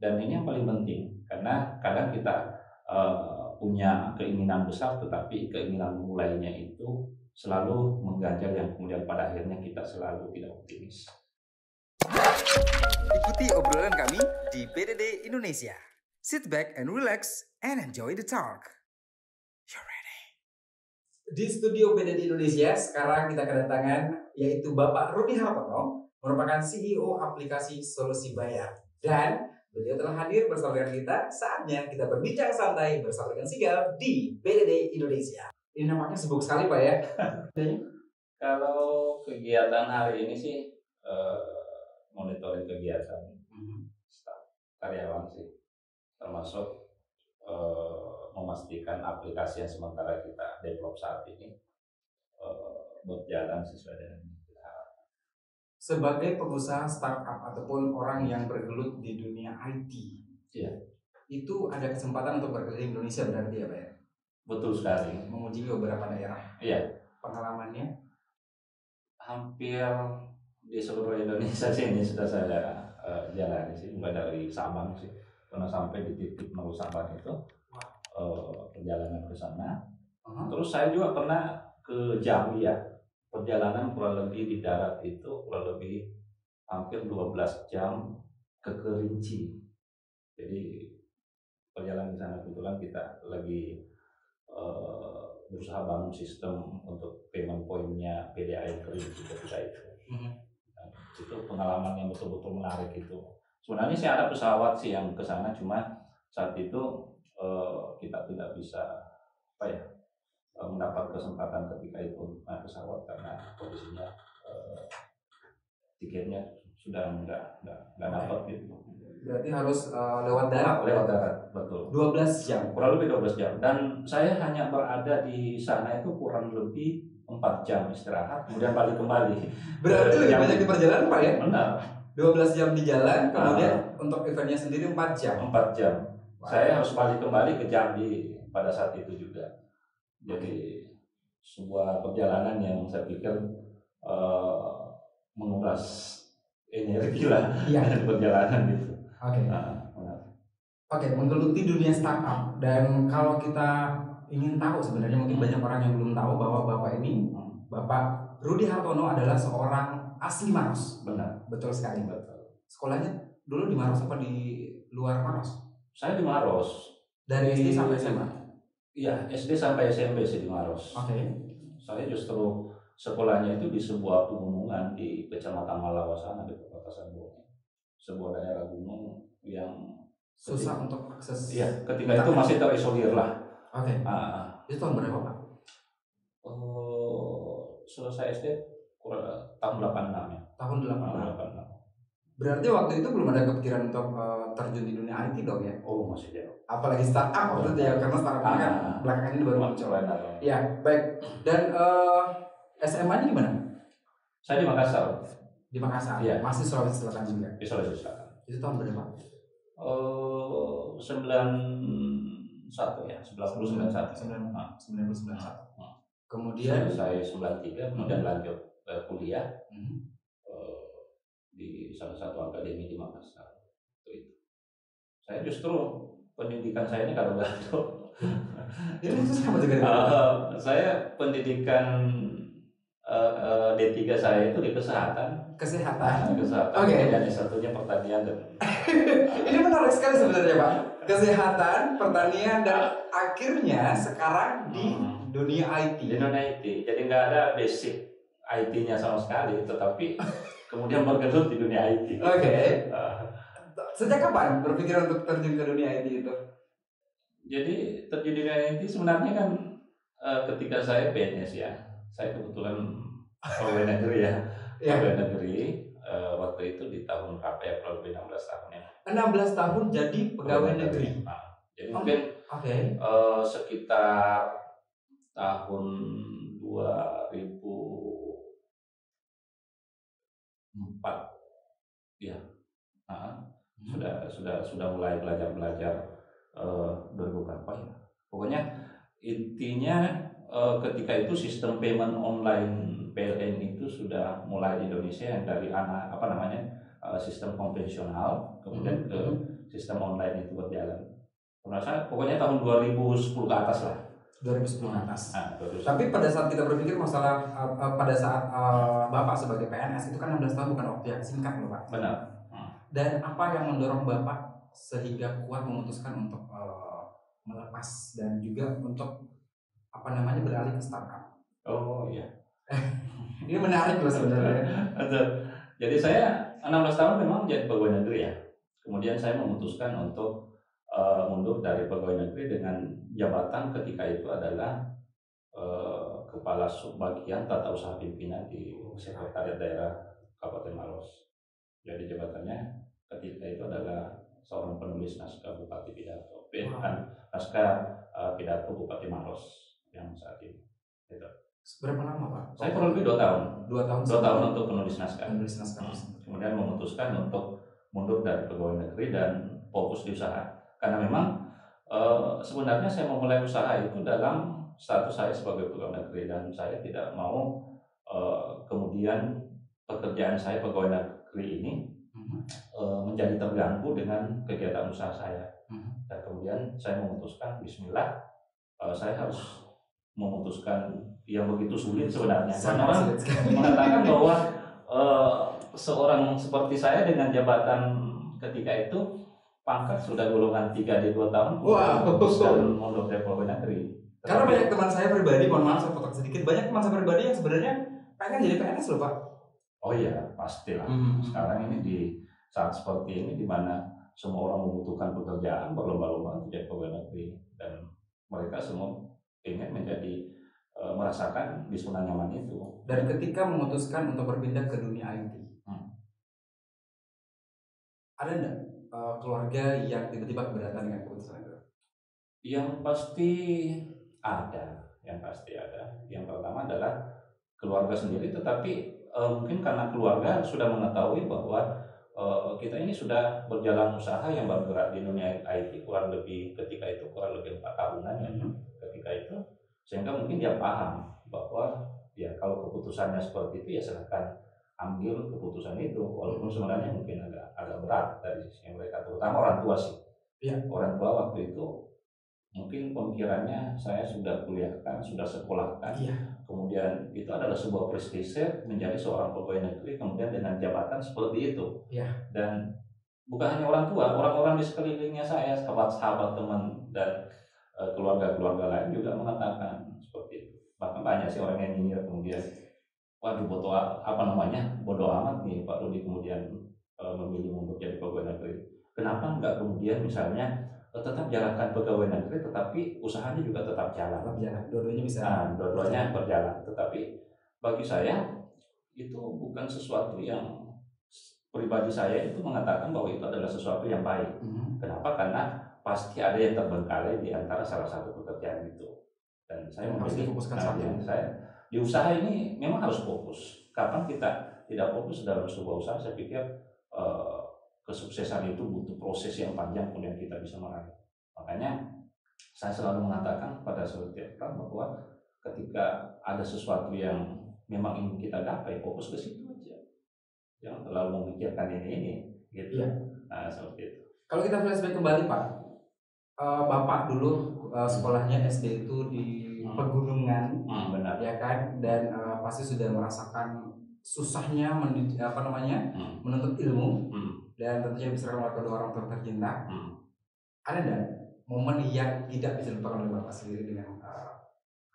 Dan ini yang paling penting karena kadang kita uh, punya keinginan besar tetapi keinginan mulainya itu selalu mengganjal yang kemudian pada akhirnya kita selalu tidak optimis. Ikuti obrolan kami di PDD Indonesia. Sit back and relax and enjoy the talk. You're ready. Di studio PDD Indonesia sekarang kita kedatangan yaitu Bapak Rudi Hartono merupakan CEO aplikasi solusi bayar dan Beliau telah hadir bersama dengan kita. Saatnya kita berbincang santai bersama dengan Sigal di BDD Indonesia. Ini nampaknya sibuk sekali Pak ya. Kalau kegiatan hari ini sih uh, monitoring kegiatan hmm. karyawan sih, termasuk uh, memastikan aplikasi yang sementara kita develop saat ini uh, berjalan sesuai dengan sebagai pengusaha startup ataupun orang yang bergelut di dunia IT, ya. itu ada kesempatan untuk berkeliling Indonesia berarti ya Pak ya? Betul sekali. Mengunjungi beberapa daerah. Iya. Pengalamannya? Hampir di seluruh Indonesia sih ini sudah saya uh, jalani sih, mulai dari Sabang sih, pernah sampai di titik nol Sabang itu uh, perjalanan ke sana. Uh -huh. Terus saya juga pernah ke Jambi ya, perjalanan kurang lebih di darat itu kurang lebih hampir 12 jam ke Kerinci. Jadi perjalanan di sana kebetulan kita lagi uh, berusaha bangun sistem untuk payment pointnya PDAM Kerinci ketika itu. Mm-hmm. Nah, itu pengalaman yang betul-betul menarik itu. Sebenarnya sih ada pesawat sih yang ke sana, cuma saat itu uh, kita tidak bisa apa ya Eh, mendapat kesempatan ketika itu naik pesawat karena kondisinya uh, tiketnya sudah enggak enggak, enggak dapat gitu. Berarti harus uh, lewat darat, lewat darat, betul. 12 jam. Kurang lebih 12 jam dan saya hanya berada di sana itu kurang lebih 4 jam istirahat, kemudian balik kembali. Berarti lebih banyak di perjalanan Pak ya? Benar. 12 jam di jalan, kemudian uh, untuk eventnya sendiri 4 jam. 4 jam. Wow. Saya harus balik kembali ke Jambi pada saat itu juga jadi sebuah perjalanan yang saya pikir uh, menguras energi lah ya. perjalanan itu. Oke. Okay. Nah, Oke, okay, menggeluti dunia startup dan kalau kita ingin tahu sebenarnya mungkin hmm. banyak orang yang belum tahu bahwa bapak ini hmm. bapak Rudi Hartono adalah seorang asli Maros. Benar. Betul sekali. Betul. Sekolahnya dulu di Maros apa di luar Maros? Saya di Maros. Dari SD sampai SMA. Iya, SD sampai SMP sih di Maros. Oke. Okay. Saya justru sekolahnya itu di sebuah pegunungan di Kecamatan Malawa sana di Kota Sambung. Sebuah daerah gunung yang susah ketika, untuk akses. Iya, ketika itu masih terisolir lah. Oke. Okay. Uh, itu tahun berapa pak? Oh, selesai SD kurang tahun 86 ya. Tahun 86. 86. Berarti waktu itu belum ada kepikiran untuk uh, terjun di dunia IT dong ya? Oh masih jauh. Apalagi startup waktu itu ya, karena startup ah, kan belakangan ini baru muncul. Ya, baik. Dan uh, eh, SMA-nya di mana? Saya di Makassar. Di Makassar. Iya. Masih Sulawesi Selatan juga. Di Sulawesi Selatan. Itu tahun berapa? Oh, sembilan satu ya, sembilan puluh sembilan satu. Sembilan puluh sembilan satu. Kemudian saya sembilan tiga, kemudian lanjut kuliah. Hmm di salah satu akademi di Makassar. Itu saya justru pendidikan saya ini kalau gado itu sama juga. Uh, saya pendidikan uh, uh, D3 saya itu di kesehatan. Kesehatan. Uh, kesehatan. Oke. Okay. dan satunya pertanian dan ini menarik sekali sebenarnya pak kesehatan pertanian dan akhirnya sekarang di hmm. dunia IT di dunia IT jadi nggak ada basic IT-nya sama sekali tetapi kemudian bergelut di dunia IT. Oke. Okay. Uh, Sejak kapan berpikir untuk terjun ke dunia IT itu? Jadi terjun di dunia IT sebenarnya kan uh, ketika saya PNS ya, saya kebetulan pegawai negeri ya, yeah. pegawai negeri uh, waktu itu di tahun berapa ya, kurang lebih 16 tahun ya. 16 tahun jadi pegawai negeri. Nah, jadi oh, mungkin okay. uh, sekitar tahun 2000 empat ya nah, hmm. sudah sudah sudah mulai belajar belajar uh, berapa ya pokoknya intinya uh, ketika itu sistem payment online PLN itu sudah mulai di Indonesia yang dari anak apa namanya uh, sistem konvensional kemudian hmm. ke hmm. sistem online itu berjalan. Pokoknya tahun 2010 ke atas lah. 2010 ke atas. 2010. Tapi pada saat kita berpikir masalah uh, uh, pada saat uh, Bapak sebagai PNS itu kan 16 tahun bukan waktu yang singkat loh Pak. benar. Dan apa yang mendorong Bapak sehingga kuat memutuskan untuk uh, melepas dan juga untuk apa namanya beralih ke startup? Oh iya. Ini menarik loh sebenarnya. Jadi saya 16 tahun memang jadi pegawai negeri ya. Kemudian saya memutuskan untuk uh, mundur dari pegawai negeri dengan jabatan ketika itu adalah uh, kepala subbagian tata usaha pimpinan di sekretariat daerah Kabupaten Maros. Jadi jabatannya ketika itu adalah seorang penulis naskah Bupati Pidato, eh, Wow. kan, naskah uh, Pidato Bupati Maros yang saat ini. Gitu. Berapa lama Pak? Saya kurang lebih dua tahun, dua tahun. dua tahun untuk penulis naskah. menulis naskah tersebut. kemudian memutuskan untuk mundur dari pegawai negeri dan fokus di usaha karena memang eh, sebenarnya saya memulai usaha itu dalam status saya sebagai pegawai negeri dan saya tidak mau eh, kemudian pekerjaan saya pegawai negeri ini eh, menjadi terganggu dengan kegiatan usaha saya. Mhm. dan kemudian saya memutuskan Bismillah eh, saya harus memutuskan yang begitu sulit sebenarnya. Karena Sangat orang sulit mengatakan bahwa eh, seorang seperti saya dengan jabatan ketika itu pangkat sudah golongan tiga di dua tahun Wow. mundur dari pegawai negeri. Karena banyak teman saya pribadi, mohon maaf saya potong sedikit, banyak teman saya pribadi yang sebenarnya pengen jadi PNS loh Pak. Oh iya pastilah. Hmm. Sekarang ini di saat seperti ini di mana semua orang membutuhkan pekerjaan berlomba-lomba untuk jadi pegawai negeri dan mereka semua ingin menjadi eh, merasakan di zona nyaman itu. Dan ketika memutuskan untuk berpindah ke dunia IT, Hmm. ada enggak uh, keluarga yang tiba-tiba keberatan dengan keputusan itu? Yang pasti ada, yang pasti ada. Yang pertama adalah keluarga sendiri, tetapi eh, mungkin karena keluarga sudah mengetahui bahwa eh, kita ini sudah berjalan usaha yang bergerak di dunia IT kurang lebih ketika itu kurang lebih empat tahunan ya ketika itu, sehingga mungkin dia paham bahwa ya kalau keputusannya seperti itu ya silahkan ambil keputusan itu walaupun sebenarnya mungkin agak agak berat dari sisi mereka terutama orang tua sih Iya. orang tua waktu itu mungkin pemikirannya saya sudah kuliahkan sudah sekolahkan Iya. kemudian itu adalah sebuah prestise menjadi seorang pegawai negeri kemudian dengan jabatan seperti itu Iya. dan bukan hanya orang tua orang-orang di sekelilingnya saya sahabat-sahabat teman dan eh, keluarga-keluarga lain juga mengatakan seperti itu bahkan banyak sih orang yang nyinyir kemudian waduh bodoh apa namanya bodoh amat nih Pak Rudi kemudian eh, memilih untuk jadi pegawai negeri kenapa nggak kemudian misalnya eh, tetap jalankan pegawai negeri tetapi usahanya juga tetap jalan Tetap jalan, dua-duanya bisa. Nah, dua-duanya berjalan. Tetapi bagi saya itu bukan sesuatu yang pribadi saya itu mengatakan bahwa itu adalah sesuatu yang baik. Mhm. Kenapa? Karena pasti ada yang terbengkalai di antara salah satu pekerjaan itu. Dan saya harus memilih difokuskan nah, satu. saya di usaha ini memang harus fokus. Kapan kita tidak fokus dalam sebuah usaha, saya pikir eh, kesuksesan itu butuh proses yang panjang kemudian kita bisa meraih. Makanya saya selalu mengatakan pada setiap orang bahwa ketika ada sesuatu yang memang ingin kita gapai, fokus ke situ aja. Jangan terlalu memikirkan ini ini, gitu. Iya. Nah seperti itu. Kalau kita flashback kembali Pak, eh, Bapak dulu eh, sekolahnya SD itu di Hmm. pegunungan, Hmm, benar. ya kan, dan eh, pasti sudah merasakan susahnya mendidik, apa namanya Hmm, menuntut ilmu hmm, dan tentunya dibesarkan oleh kedua orang tua tercinta. hmm. Ada enggak momen yang tidak bisa dilupakan oleh Bapak sendiri dengan eh,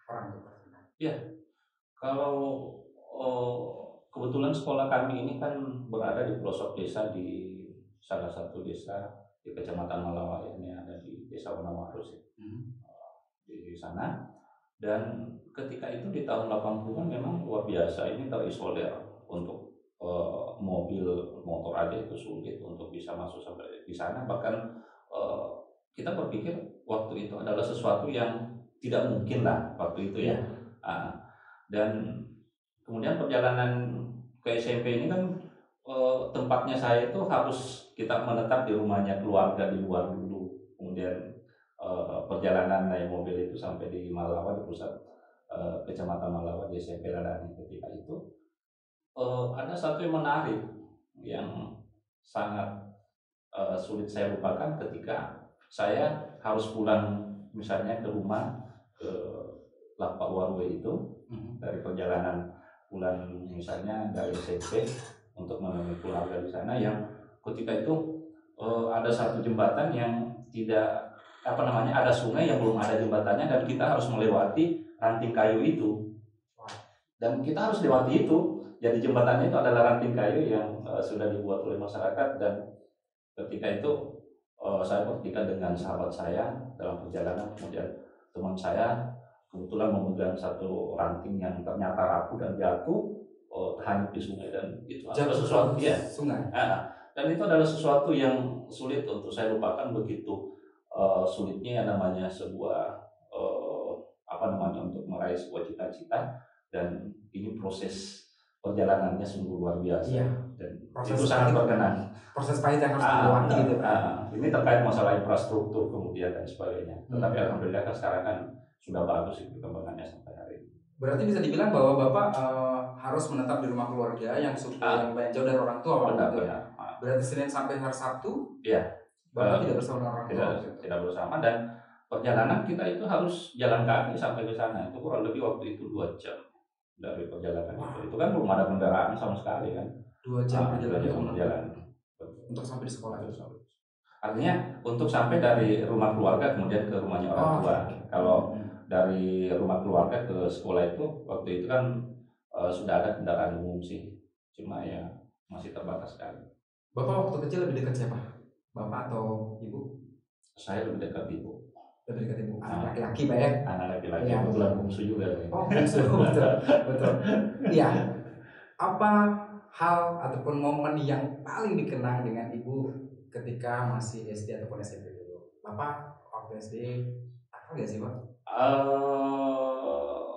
orang tua tercinta? Kalau oh, kebetulan sekolah kami ini kan berada di pelosok desa di salah satu desa di Kecamatan Malawa ini ada di Desa Wonowarus ya. Hmm. di sana dan ketika itu di tahun 80-an memang luar biasa ini terisolir untuk eh, mobil motor aja itu sulit untuk bisa masuk sampai di sana. Bahkan eh, kita berpikir waktu itu adalah sesuatu yang tidak mungkin lah waktu itu ya. Ah, dan kemudian perjalanan ke SMP ini kan eh, tempatnya saya itu harus kita menetap di rumahnya keluarga di luar dulu. Kemudian perjalanan naik mobil itu sampai di Malawa di pusat eh, kecamatan Malawa di SMP Radani ketika itu eh, ada satu yang menarik yang sangat uh, sulit saya lupakan ketika saya harus pulang misalnya ke rumah ke Lapak Warwe itu hmm. dari perjalanan pulang misalnya dari SMP untuk menemui keluarga di sana yang ketika itu uh, ada satu jembatan yang tidak apa namanya ada sungai yang belum ada jembatannya dan kita harus melewati ranting kayu itu. Dan kita harus lewati itu. Jadi jembatannya itu adalah ranting kayu yang uh, sudah dibuat oleh masyarakat dan ketika itu uh, saya bertiga dengan sahabat saya dalam perjalanan kemudian teman saya kebetulan memegang satu ranting yang ternyata rapuh dan jatuh uh, hanyut di sungai dan itu adalah sesuatu ya sungai. Uh, dan itu adalah sesuatu yang sulit untuk saya lupakan begitu uh, sulitnya yang namanya sebuah uh, apa namanya untuk meraih sebuah cita-cita dan ini proses perjalanannya sungguh luar biasa iya. dan proses itu sangat berkenan proses pahit yang harus ah, dilewati gitu ah, ini terkait masalah infrastruktur kemudian dan sebagainya hmm. tetapi alhamdulillah kan sekarang kan sudah bagus itu kembangannya sampai hari ini berarti bisa dibilang bahwa bapak uh, harus menetap di rumah keluarga yang suka ah. yang jauh dari orang tua benar, benar. Ah. berarti senin sampai hari sabtu iya Bapak uh, tidak bersama orang tidak, tua? Tidak bersama dan perjalanan kita itu harus jalan kaki sampai ke sana itu kurang lebih waktu itu dua jam dari perjalanan wow. itu. Itu kan belum ada kendaraan sama sekali kan. Dua jam nah, perjalanan. Jam perjalanan. Untuk sampai di sekolah itu. Artinya untuk sampai dari rumah keluarga kemudian ke rumahnya orang oh, tua. Okay. Kalau hmm. dari rumah keluarga ke sekolah itu waktu itu kan uh, sudah ada kendaraan umum sih. Cuma ya masih terbatas sekali. Bapak waktu kecil lebih dekat siapa? Bapak atau ibu? Saya lebih dekat ibu. Lebih dekat ibu. Anak laki-laki pak ya? Anak laki-laki. Ya. Kebetulan bungsu juga. Oh bungsu betul betul. Iya. Apa hal ataupun momen yang paling dikenang dengan ibu ketika masih SD ataupun SMP dulu? Bapak waktu SD apa gak sih pak? Uh,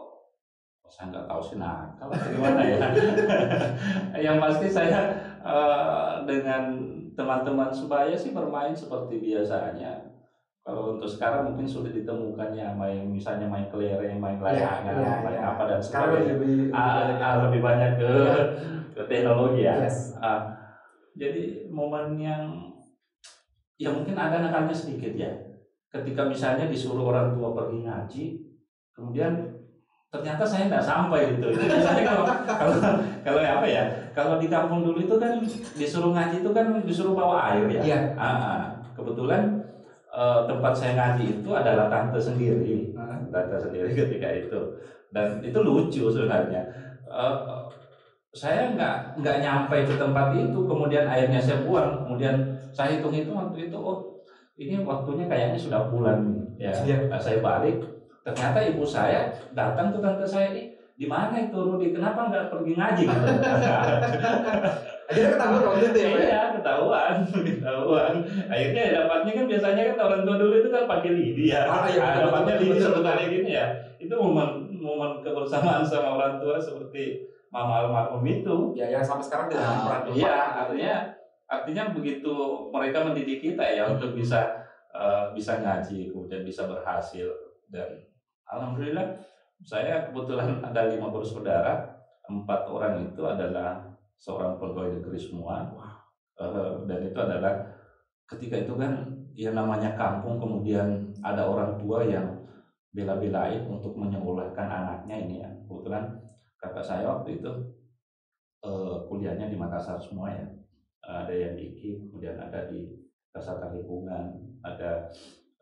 saya nggak tahu sih nakal gimana ya. yang pasti saya uh, dengan teman-teman sebaya sih bermain seperti biasanya. Kalau untuk sekarang mungkin sudah ditemukannya main misalnya main kelereng, main iya, layangan, ya, ya, main ya. apa dan sebagainya. Lebih, lebih, ah, ah, lebih banyak ke, ya. ke teknologi ya. Yes. Ah, jadi momen yang ya mungkin ada nakalnya sedikit ya. Ketika misalnya disuruh orang tua pergi ngaji, kemudian ternyata saya nggak sampai gitu. Misalnya kalau kalau kalau apa ya? Kalau di kampung dulu itu kan disuruh ngaji itu kan disuruh bawa air ya. Iya. Ah, ah. kebetulan uh, tempat saya ngaji itu adalah tante sendiri, uh. tante sendiri ketika itu. Dan itu lucu sebenarnya. Uh, saya nggak nggak nyampe ke tempat itu, kemudian airnya saya buang, kemudian saya hitung itu waktu itu, oh ini waktunya kayaknya sudah bulan ya. Yeah. Saya balik, ternyata ibu saya datang ke tante saya ini di mana itu Rudi? Kenapa nggak pergi ngaji? Gitu akhirnya ketahuan waktu itu ya iya ketahuan ketahuan. Akhirnya ya dapatnya kan biasanya kan orang tua dulu itu kan pakai lidi ya. Ah, iya, nah, dapatnya lidi sebenarnya gini ya. Itu momen momen kebersamaan sama orang tua seperti mama almarhum itu. Ya yang sampai sekarang tidak ah, pernah iya artinya artinya begitu mereka mendidik kita ya hmm. untuk bisa uh, bisa ngaji kemudian bisa berhasil dan alhamdulillah saya kebetulan ada lima bersaudara empat orang itu adalah seorang pegawai negeri semua. Uh, dan itu adalah ketika itu kan yang namanya kampung kemudian ada orang tua yang bela-belain untuk menyekolahkan anaknya ini ya. Kebetulan kakak saya waktu itu uh, kuliahnya di Makassar semua ya. Ada yang di IKIP kemudian ada di Kesehatan Lingkungan ada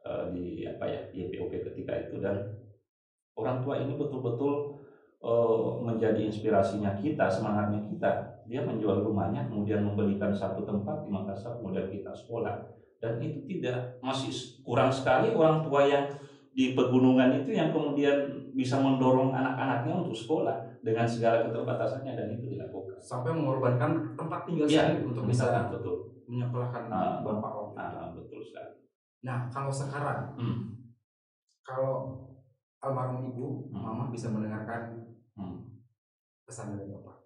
uh, di apa ya di POP ketika itu. Dan orang tua ini betul-betul uh, menjadi inspirasinya kita, semangatnya kita. Dia menjual rumahnya, kemudian membelikan satu tempat di Makassar, kemudian kita sekolah. Dan itu tidak masih kurang sekali orang tua yang di pegunungan itu yang kemudian bisa mendorong anak-anaknya untuk sekolah dengan segala keterbatasannya dan itu dilakukan. Sampai mengorbankan tempat tinggal ya, sendiri untuk bisa betul menyekolahkan nah, bapak nah, betul sekali. Nah kalau sekarang, hmm. kalau almarhum ibu, hmm. mama bisa mendengarkan hmm. pesan dari bapak.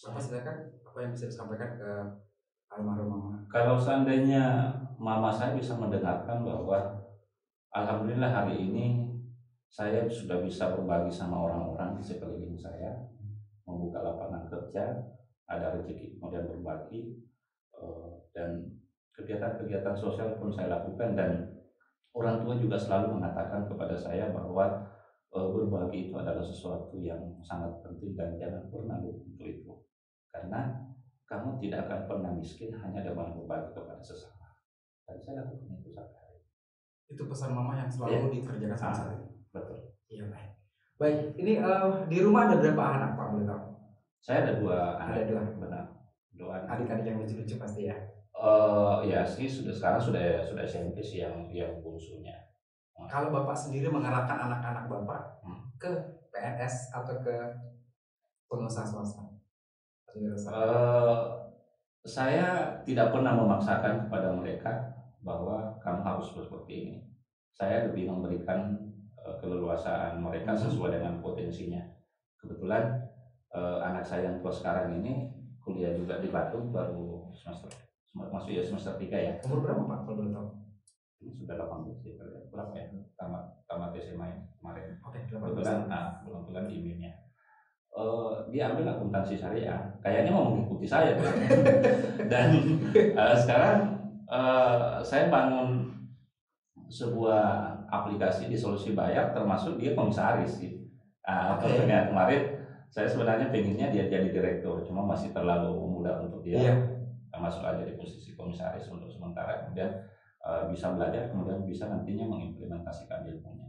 Bapak silakan apa yang bisa disampaikan ke almarhum mama. Kalau seandainya mama saya bisa mendengarkan bahwa alhamdulillah hari ini saya sudah bisa berbagi sama orang-orang di sekeliling saya, membuka lapangan kerja, ada rezeki kemudian berbagi, eh, dan kegiatan-kegiatan sosial pun saya lakukan dan orang tua juga selalu mengatakan kepada saya bahwa uh, berbagi itu adalah sesuatu yang sangat penting dan jangan pernah lupa untuk itu. Karena kamu tidak akan pernah miskin hanya dengan berbagi kepada sesama. Dan saya lakukan itu sampai hari itu pesan mama yang selalu yeah. dikerjakan sama saya. betul. Iya baik. Baik ini uh, di rumah ada berapa anak pak boleh tahu? Saya ada dua anak. ada dua. Benar. Dua adik-adik yang lucu-lucu pasti ya Uh, ya sih sudah sekarang sudah sudah SMP sih yang yang bungsunya. Kalau bapak sendiri mengarahkan anak-anak bapak hmm. ke PNS atau ke pengusaha swasta? Uh, saya tidak pernah memaksakan kepada mereka bahwa kamu harus seperti ini. Saya lebih memberikan uh, keleluasaan mereka hmm. sesuai dengan potensinya. Kebetulan uh, anak saya yang tua sekarang ini kuliah juga di Batu baru semester masuk ya semester 3 ya. Umur berapa Pak kalau boleh tahu? Ini sudah 18 ya, berapa ya? Tamat tamat SMA ya, kemarin. Oke, okay, kebetulan nah, kebetulan di IMIN-nya. Uh, dia ambil akuntansi syariah, kayaknya mau mengikuti saya dan uh, sekarang uh, saya bangun sebuah aplikasi di solusi bayar termasuk dia komisaris sih. Uh, okay. kemarin saya sebenarnya pengennya dia jadi direktur, cuma masih terlalu muda untuk dia. Yeah masuk aja di posisi komisaris untuk sementara kemudian uh, bisa belajar kemudian bisa nantinya mengimplementasikan ilmunya.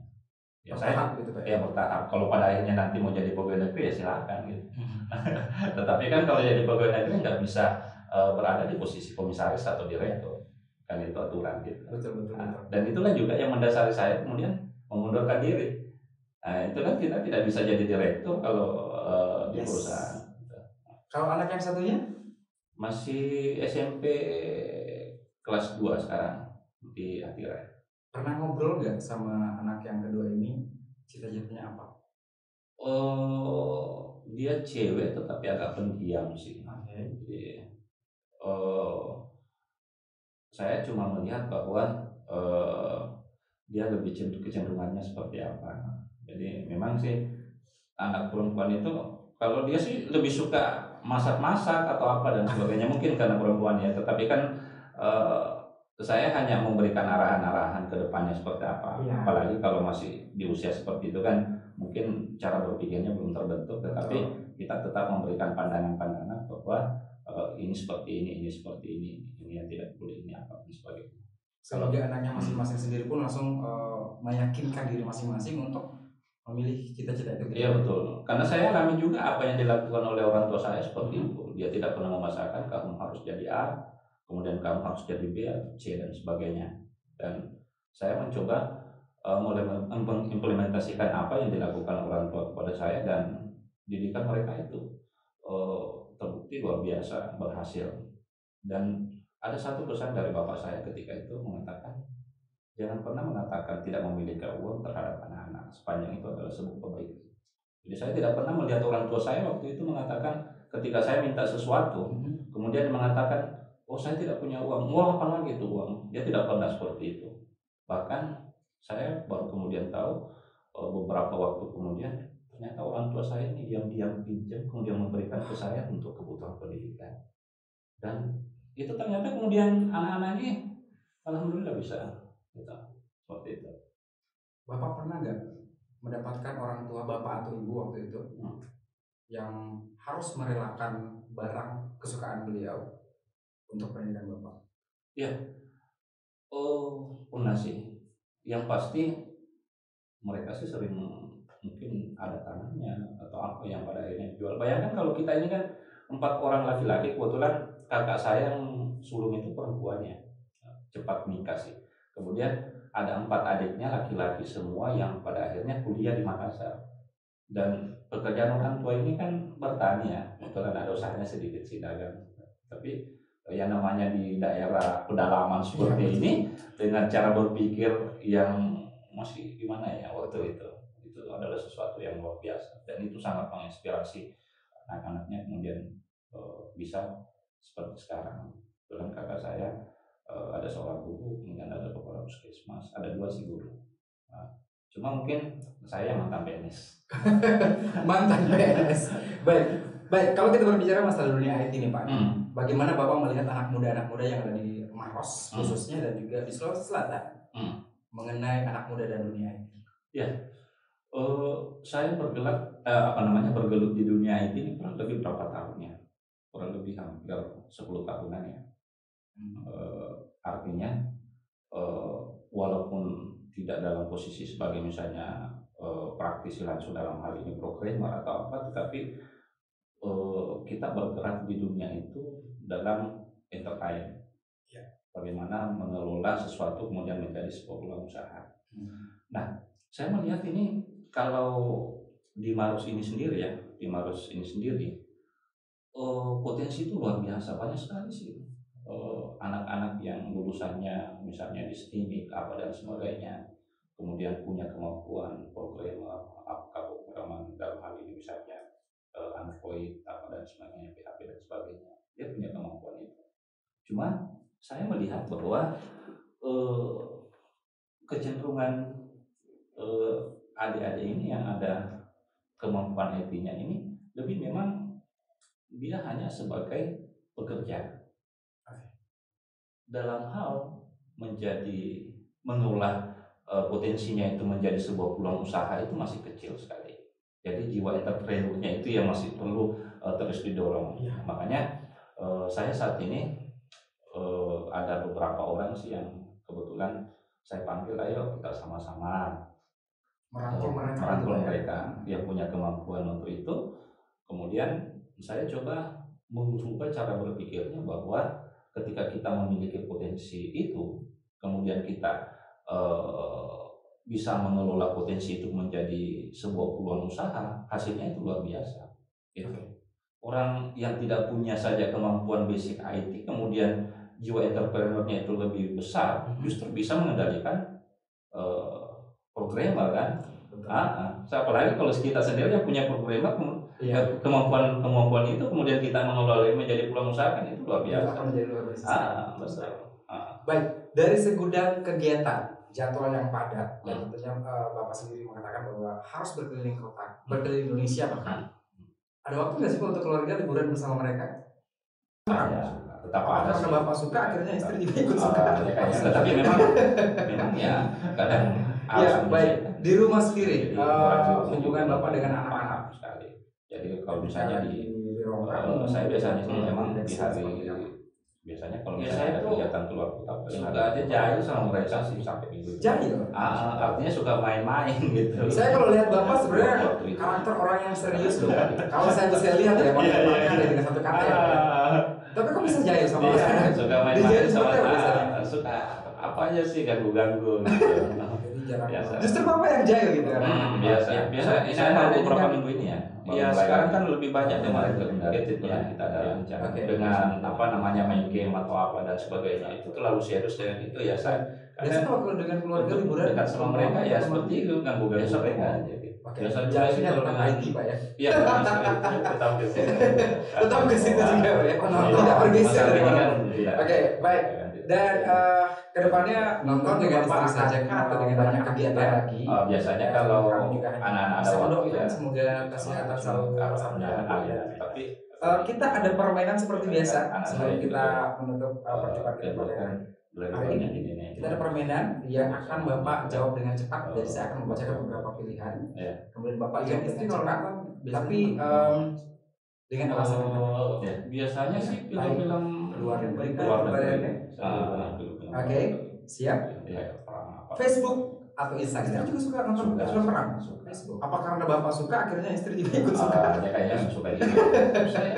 Ya bertahap saya gitu, ya bertahap. Kalau pada akhirnya nanti mau jadi pegawai negeri ya silakan gitu. Hmm. tetapi kan kalau jadi pegawai negeri nggak bisa uh, berada di posisi komisaris atau direktur. Kan itu aturan gitu. Betul, betul, nah, betul. dan itulah juga yang mendasari saya kemudian mengundurkan diri. Nah itu kan kita tidak bisa jadi direktur kalau uh, di yes. perusahaan. Kalau anak yang satunya masih SMP kelas 2 sekarang di Atira. Pernah ngobrol nggak sama anak yang kedua ini cita-citanya apa? Oh, dia cewek tetapi agak pendiam sih. Okay. Jadi, oh, saya cuma melihat bahwa uh, dia lebih kecenderungannya seperti apa. Jadi memang sih anak perempuan itu kalau dia sih lebih suka masak-masak atau apa dan sebagainya mungkin karena perempuan ya tetapi kan uh, saya hanya memberikan arahan-arahan ke depannya seperti apa ya. apalagi kalau masih di usia seperti itu kan mungkin cara berpikirnya belum terbentuk tetapi Betul. kita tetap memberikan pandangan-pandangan bahwa uh, ini seperti ini ini seperti ini ini yang tidak boleh ini apa dan sebagainya kalau dia anaknya masing-masing sendiri pun langsung uh, meyakinkan diri masing-masing untuk memilih cita-cita itu. Iya betul. Karena saya alami juga apa yang dilakukan oleh orang tua saya seperti hmm. itu. Dia tidak pernah memasakkan kamu harus jadi A, kemudian kamu harus jadi B C dan sebagainya. Dan saya mencoba uh, mulai mengimplementasikan apa yang dilakukan orang tua kepada saya dan didikan mereka itu uh, terbukti luar biasa berhasil. Dan ada satu pesan dari bapak saya ketika itu mengatakan Jangan pernah mengatakan tidak memiliki uang terhadap anak-anak sepanjang itu adalah sebuah kebaikan. Jadi saya tidak pernah melihat orang tua saya waktu itu mengatakan ketika saya minta sesuatu, hmm. kemudian mengatakan, oh saya tidak punya uang, wah apalagi itu uang. Dia tidak pernah seperti itu. Bahkan saya baru kemudian tahu eh, beberapa waktu kemudian ternyata orang tua saya ini diam-diam pinjam kemudian memberikan ke saya untuk kebutuhan pendidikan. Dan itu ternyata kemudian anak-anak ini alhamdulillah bisa gitu seperti itu bapak pernah nggak mendapatkan orang tua bapak atau ibu waktu itu hmm. yang harus merelakan barang kesukaan beliau untuk pendidikan bapak? Ya. Oh pernah sih. Yang pasti mereka sih sering mungkin ada tanahnya atau apa yang pada akhirnya jual. Bayangkan kalau kita ini kan empat orang laki-laki kebetulan kakak saya yang sulung itu perempuannya. Cepat nikah sih. Kemudian ada empat adiknya laki-laki semua yang pada akhirnya kuliah di Makassar. Dan pekerjaan orang tua ini kan bertani ya, kebetulan ada usahanya sedikit sih dagang. Tapi yang namanya di daerah pedalaman seperti ya, ini dengan cara berpikir yang masih gimana ya waktu itu itu adalah sesuatu yang luar biasa dan itu sangat menginspirasi anak-anaknya kemudian uh, bisa seperti sekarang. Kebetulan kakak saya uh, ada seorang guru, kemudian ada kepala puskesmas, ada dua sih guru. Nah, cuma mungkin saya mantan PNS. mantan PNS. Baik, baik. Kalau kita berbicara masalah dunia IT nih Pak, hmm. bagaimana Bapak melihat anak muda-anak muda yang ada di Maros Hmm. khususnya dan juga di Sulawesi Selatan Hmm. mengenai anak muda dan dunia ini? Eh, saya bergerak eh, apa namanya bergelut di dunia IT ini kurang lebih berapa tahun ya? Kurang lebih hampir 10 tahunan ya. Eh, artinya eh, walaupun tidak dalam posisi sebagai misalnya eh, praktisi langsung dalam hal ini programmer atau apa, tetapi kita bergerak di dunia itu dalam enterprise. Ya. Bagaimana mengelola sesuatu kemudian menjadi sebuah peluang usaha. Hmm. Saya melihat ini kalau di Marus ini sendiri ya, di Marus ini sendiri potensi itu luar biasa banyak sekali sih eh, anak-anak yang lulusannya misalnya di STIMIK apa dan sebagainya, kemudian punya kemampuan programmer, apakah programmer dalam hal ini misalnya eh, Android apa dan sebagainya, PHP dan sebagainya, dia punya kemampuan itu. Cuma saya melihat bahwa eh, kecenderungan eh, adik-adik ini yang ada kemampuan IT-nya ini lebih memang dia hanya sebagai pekerja dalam hal menjadi mengolah eh, potensinya itu menjadi sebuah peluang usaha itu masih kecil sekali. Jadi jiwa entrepreneurnya itu yang masih perlu eh, terus didorong. Iya. Makanya eh, saya saat ini eh, ada beberapa orang sih yang kebetulan saya panggil ayo kita sama-sama Merangkul mereka. merangkul gitu ya. mereka yang punya kemampuan untuk itu. Kemudian saya coba mengubah cara berpikirnya bahwa ketika kita memiliki potensi itu, kemudian kita eh, bisa mengelola potensi itu menjadi sebuah peluang usaha, hasilnya itu luar biasa. Gitu. Orang yang tidak punya saja kemampuan basic IT, kemudian jiwa entrepreneurnya itu lebih besar, Mhm. justru bisa mengendalikan eh, programmer kan. Ah, ah. Apalagi kalau kita sendiri yang punya kemu- Iya. kemampuan kemampuan itu kemudian kita mengelola menjadi peluang usaha kan itu luar biasa. akan menjadi luar biasa. Ah, betul. Dari segudang kegiatan jadwal yang padat dan Hmm. tentunya eh, Bapak sendiri mengatakan bahwa harus berkeliling kota, berkeliling Indonesia bahkan. Ada waktu nggak sih Pak untuk keluarga liburan bersama mereka? Ada, tetap ada karena sih. Bapak suka akhirnya istri juga ikut suka? Ah, ya kayaknya, tetapi memang memang ya kadang Ya, baik. Di rumah sendiri, hubungan juga Bapak dengan anak-anak. sekali. Jadi kalau misalnya di tamu, saya biasanya sih Hmm, memang di hari biasanya kalau Ya, misalnya saya ada tuh kegiatan keluar kota suka ada aja jahil sama mereka sih sampai minggu. Jahil. Ah, artinya suka main-main gitu. Saya kalau lihat Bapak sebenarnya Waktu itu. karakter orang yang serius loh. Kalau saya bisa lihat ya, Pak, Iya, iya, iya. dengan satu kata ya. Ah. Tapi kok bisa jahil sama Iya, saya? suka main-main sama ah, suka apa aja sih ganggu-ganggu gitu. Jarang. Biasa. Justru Bapak yang jahil gitu kan. Hmm, biasa. Ya, Biasa. Ini saya ada ada beberapa juga- minggu ini ya. Iya sekarang kan lebih banyak dari dedicated ya ya kita ada rencana Oke. dengan apa namanya main game atau apa dan sebagainya itu terlalu serius dengan itu ya saya Biasanya kalau dengan keluarga liburan dekat sama mereka ya seperti itu ganggu ganggu Biasa mereka aja gitu. Oke, Biasa kalau tentang dengan- IT Pak ya. Iya, tetap gitu. Tetap ke situ juga Pak ya. Iya. Tidak bergeser. Kan tidak. Oke, baik. Dan eh, ke depannya Nonton dengan Bapak istri saja atau dengan banyak kegiatan kita? lagi. Oh, biasanya kalau juga anak-anak ada waktu ya. semoga kesehatan selalu bersama Amin, Tapi Eh, kita ada permainan seperti biasa Anak sebelum kita juga. menutup eh, percobaan kita kan Hari ini kita ada permainan yang akan Bapak jawab dengan cepat. Jadi saya akan membacakan beberapa pilihan. Iya. Kemudian Bapak jawab dengan cepat. Tapi dengan alasan. Oh, biasanya sih film-film Luar luar negeri. Ah, Oke, negeri. siap. Ya. Facebook atau Instagram juga suka nonton Suka. film perang. Suka. Facebook. Apa karena Bapak suka akhirnya istri juga ikut suka? Ah, ya kayaknya suka gitu. Saya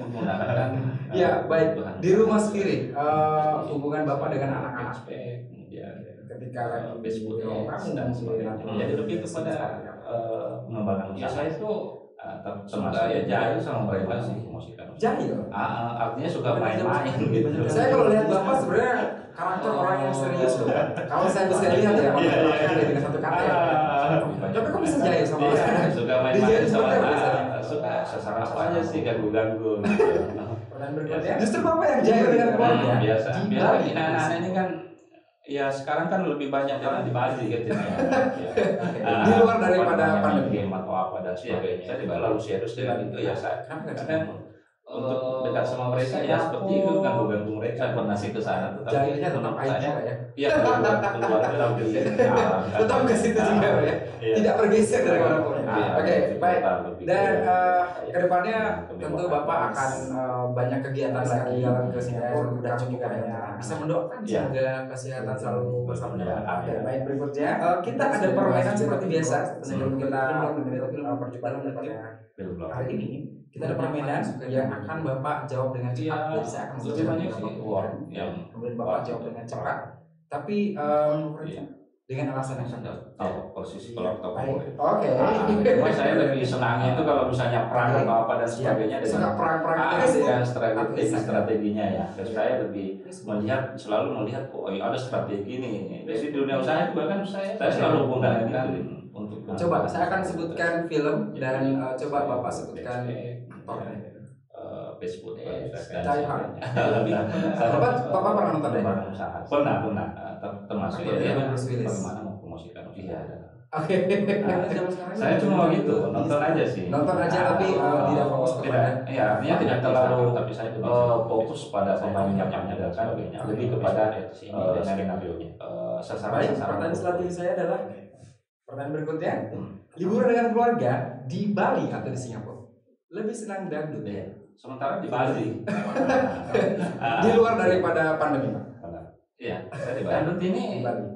menggunakan Ya, ah, baik. Di rumah sendiri, eh, hubungan Bapak dengan anak-anak Aspek, kemudian ketika lagi eh, Facebook ruang tamu dan sebagainya. Jadi lebih kepada eh, pengembangan Ya saya tuh Ah, suka termasuk ya ya jahil sama mereka sih. promosikan. Jahil. Ah, ah, artinya suka main-main gitu. Saya kalau lihat Bapak sebenarnya karakter orang yang serius loh. Kalau saya bisa lihat ya, Bapak Iya, iya. pakai dengan satu kata ya. Tapi kok bisa jahil sama Iya, saya? suka main-main sama ah, suka sesama apa aja sih ganggu-ganggu gitu. Berikutnya. Justru Bapak yang jahil dengan keluarga. biasa Di biasa Bali. ini anak-anak ini kan ya sekarang kan lebih banyak yang di Bali gitu ya. Ah, Di luar daripada pandemi. atau apa dan sebagainya. saya Saya juga terlalu serius dengan itu ya saya nggak kadang untuk dekat sama mereka ya seperti itu ganggu-ganggu mereka pernah sih ke sana tetapi Jahilnya tetap Pak ya. iya keluar keluar itu hampir Tetap ke situ juga ya. Tidak bergeser dari mana pun. Ah, Oke, baik. Dan ke- eh, ke depannya tentu Bapak akan eh, banyak kegiatan lagi jalan ke Singapura. Udah cukup hanya bisa mendoakan Iya. semoga kesehatan selalu bersama Iya, dengan baik berikutnya eh, kita ada permainan seperti biasa sebelum kita eh, perjumpaan hari ini kita ada permainan yang akan Bapak jawab dengan cepat. Iya, Jadi saya akan lebih banyak sih word yang kemudian Bapak jawab dengan cepat. Tapi em, Iya. dengan alasan yang sangat tahu posisi kalau tahu baik. boleh. Oke. Cuma saya lebih senangnya itu kalau misalnya perang atau apa dan sebagainya Suka dengan perang-perang ah, itu dengan strategi strateginya ya. Saya lebih melihat selalu melihat oh iya, ada strategi nih. Jadi di dunia usaha juga kan saya saya selalu gunakan itu untuk Coba saya akan sebutkan film dan eh, coba Bapak sebutkan Aktornya. eh, Facebook, Eh, dan Die Hard. Bapak Bapak pernah nonton? Pernah usaha. Pernah, pernah. Eh, ter- Termasuk ya, bagaimana mempromosikan usaha. Oke. Saya cuma gitu, nonton aja sih. Nonton aja tapi eh, tidak fokus kepada ya artinya tidak terlalu tapi saya eh, fokus pada pemainnya dan sebagainya, lebih kepada sini eh, dan skenario nya, sasaran Baik, sasaran. pertanyaan selanjutnya saya adalah pertanyaan berikutnya. Hmm. Liburan dengan keluarga di Bali atau di Singapura? Lebih senang dangdut ya? Sementara di Bali, Di luar daripada pandemi, Pak. Iya, saya di Bali. Di ini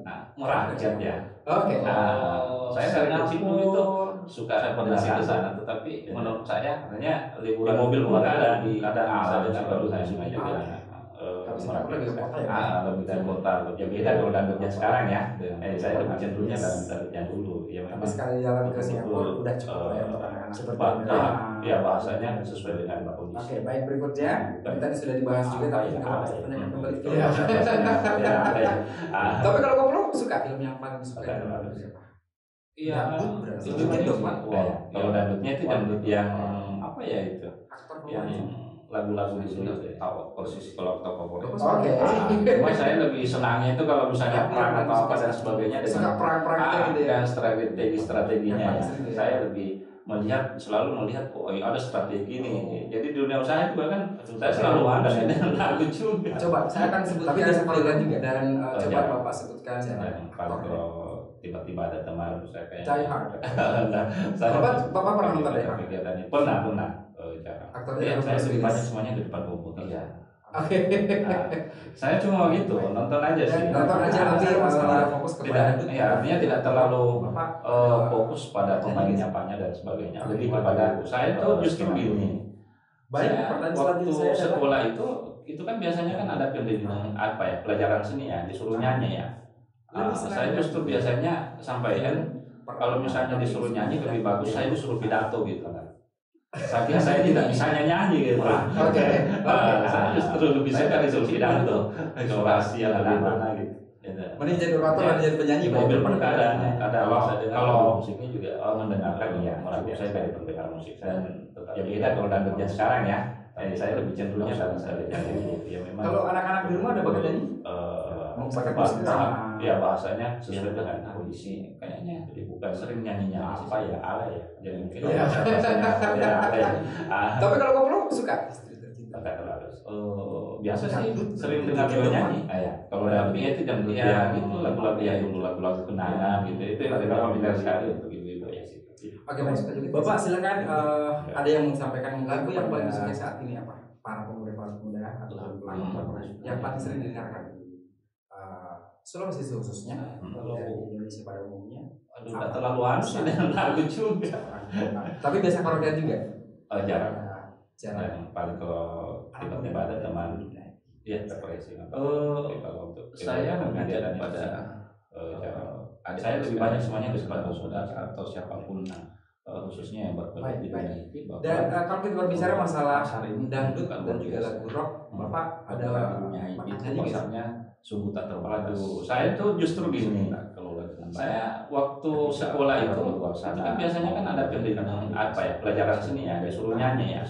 nah, merakyat ya. Oke. Nah, saya dari kecil itu suka sih ke sana, tetapi menurut saya hanya liburan mobil keluarga, ada di ada alam dengan baru saya baru sungai juga. Ah. Eh, Kalau Singapura lebih ke kota ya? Ah, lebih kota, ya beda kalau dangdutnya sekarang ya. Eh, saya lebih cenderungnya dalam dangdutnya dulu. Ya memang sekali jalan ke Singapura udah cukup lah ya eh, untuk anak-anak seperti ya, Ah. ya bahasanya sesuai dengan Oke, kondisi. baik berikutnya. Tapi tadi sudah dibahas juga tapi ya, nggak apa-apa ya? tanyakan kembali. Iya, ya, ya? Ah, Tapi kalau kamu suka film yang paling Suka. Iya, Dangdut berarti. Kalau dangdutnya itu dangdut yang apa ya itu? Aktor Yang lagu-lagu itu tahu posisi kalau aktor favorit. Oke. Ah, Cuma saya lebih senangnya itu kalau misalnya perang atau apa dan sebagainya Suka dengan perang-perang ah, gitu ya. dan strategi strateginya Yang ya. ya. Saya lebih melihat selalu melihat oh iya, ada strategi nih. Jadi di dunia usaha juga kan saya selalu ada ini lagu juga. Coba saya akan sebutkan Tapi panggilan juga dan uh, Oh, coba iya. Bapak sebutkan Dan kalau kalau tiba-tiba ada teman saya kayak Die Hard. Nah, saya Bapak Bapak pernah nonton Die Hard? kegiatannya pernah pernah Eh, jarang. Aktornya yang saya lebih banyak semuanya di depan komputer. Iya. Oke. Nah, saya cuma gitu, nonton aja sih. Nonton aja Nah, nanti masalah fokus kepada tidak, ya artinya tidak terlalu Bapak eh, fokus pada pemainnya apanya dan sebagainya. Lebih kepada saya tuh justru gini. Baik, saya waktu saya sekolah itu itu kan biasanya kan ada pendidikan apa ya pelajaran seni ya disuruh nyanyi ya. Ah, senang saya justru biasanya sampaikan kalau misalnya disuruh nyanyi lebih bagus saya disuruh pidato gitu kan. Saking saya tidak bisa nyanyi gitu. Oke. Ah, Oke. saya justru lebih suka disuruh pidato, eksplorasi yang lebih mana gitu. Gitu. Mending jadi orator dan jadi penyanyi mobil pun ada ada Kalau kalau saya dengar kalau musiknya juga oh, mendengarkan iya, Orang saya dari pendengar musik ya beda kalau dangdutnya sekarang ya. Eh, saya lebih cenderungnya dalam strategi ya memang. Kalau anak-anak di rumah ada nyanyi? Mau pakai bah- musik bah- sama- ya bahasanya sesuai Iya. dengan kondisi kayaknya jadi bukan sering nyanyinya apa ya ala ya jadi mungkin Iya. bahasanya ya ala ya Ah, Tapi kalau kamu suka agak terlalu eh, biasa sih Dangdut. sering dengar dia nyanyi ah, ya. kalau dangdutnya itu dan Iya, ya gitu. gitu lagu-lagu ya dulu lagu-lagu kenangan gitu itu yang tidak kalau familiar sekali untuk ibu-ibu ya sih Oke, baik. Bapak silakan eh, ada yang mau disampaikan lagu yang paling disukai saat ini apa? Para pemuda para pemuda atau Hmm. yang paling sering didengarkan eh, Sulawesi khususnya. Hmm. atau di Indonesia pada umumnya. aduh udah terlalu sih dengan lagu juga. Tapi biasa karaoke juga. Eh, jarang. Jarang. Nah, paling kalau tiba-tiba ada teman. Ya Tapi kalau untuk saya eh, jarang. adik saya lebih banyak semuanya ke saudara atau siapa pun. Nah, khususnya Baik, di itu bahwa Dan eh, kalau kita berbicara masalah dangdut dan juga lagu rock. Bapak ada lagunya itu pasarnya sungguh tak terbatas. Saya tuh justru gini. baik. Saya waktu sekolah itu, itu kan biasanya kan ada pendidikan apa ya pelajaran seni ya disuruh nyanyi ya.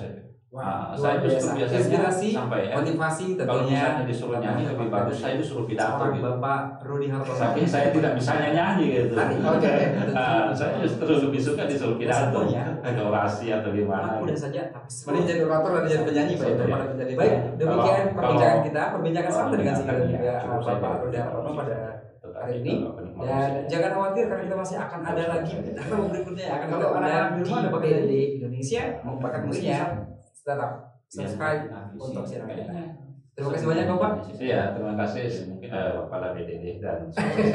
Nah, luar saya justru biasa. biasanya Inspirasi, sampai ya, motivasi kalau tentunya. misalnya disuruh nyanyi lebih bagus, saya disuruh pidato Seorang gitu. Bapak Rudi Hartono. Saking saya tidak bisa nyanyi gitu. Tadi, oke. Ah, saya justru lebih suka disuruh pidato, ada orasi atau gimana. Aku udah gitu. saja, tapi mending jadi orator dan jadi penyanyi Pak, Iya. daripada menjadi baik. Demikian Kalau- perbincangan kalau- kita, perbincangan kalau santai dengan dan ya. Bapak Rudi Hartono pada hari ini. kalau dan jangan khawatir karena kita masih akan ada lagi bintang berikutnya yang akan Kalau di di ada pakai PDD Indonesia merupakan musiknya tetap subscribe Iya, untuk isi. channel kita. Kayaknya. Terima kasih banyak Bapak. Iya, terima kasih mungkin eh, Kepala BDD dan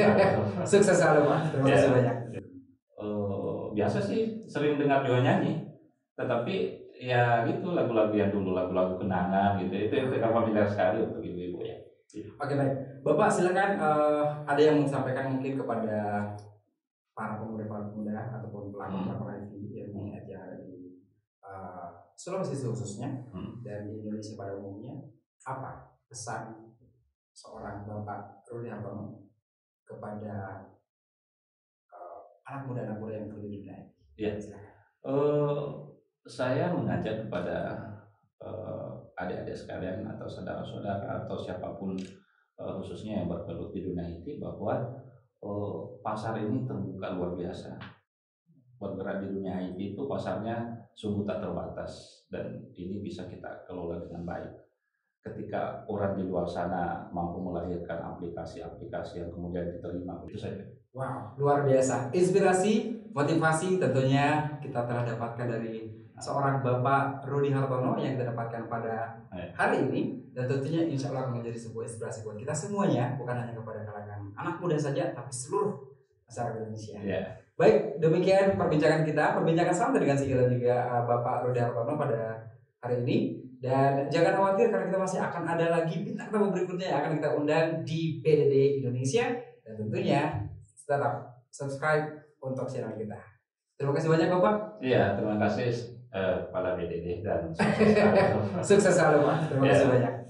Sukses selalu Pak. Terima Ya. kasih banyak. Eh, biasa sih sering dengar juga nyanyi, tetapi ya gitu lagu-lagu yang dulu lagu-lagu kenangan gitu itu itu kan familiar sekali untuk ibu-ibu ya. Oke baik, Bapak silakan eh, ada yang mau sampaikan mungkin kepada para pemuda para pemuda ataupun pelakon pelakon IT yang yang ada di eh, Sulawesi khususnya Hmm. dan di Indonesia pada umumnya apa pesan seorang Bapak Rudi Hartono kepada eh, anak muda anak muda yang perlu? Iya. Silakan. Eh, saya mengajak kepada eh, adik-adik sekalian atau saudara-saudara atau siapa pun eh, khususnya yang bergelut di dunia IT bahwa eh, pasar ini terbuka luar biasa. Bergerak di dunia IT itu pasarnya sungguh tak terbatas dan ini bisa kita kelola dengan baik. Ketika orang di luar sana mampu melahirkan aplikasi-aplikasi yang kemudian diterima, itu saja. Wow, luar biasa. Inspirasi, motivasi tentunya kita telah dapatkan dari seorang Bapak Rudi Hartono yang kita dapatkan pada Ya. hari ini dan tentunya insya Allah akan menjadi sebuah inspirasi buat kita semuanya bukan hanya kepada kalangan anak muda saja tapi seluruh masyarakat Indonesia. Ya. Baik, demikian perbincangan kita, perbincangan santai dengan dan juga uh, Bapak Rudi Hartono pada hari ini. Dan jangan khawatir karena kita masih akan ada lagi bintang tamu berikutnya yang akan kita undang di PDD Indonesia dan tentunya tetap subscribe untuk channel kita. Terima kasih banyak Bapak. Iya, terima kasih eh, Kepala BDD dan sukses selalu. Sukses selalu Pak. Terima kasih Ya. banyak.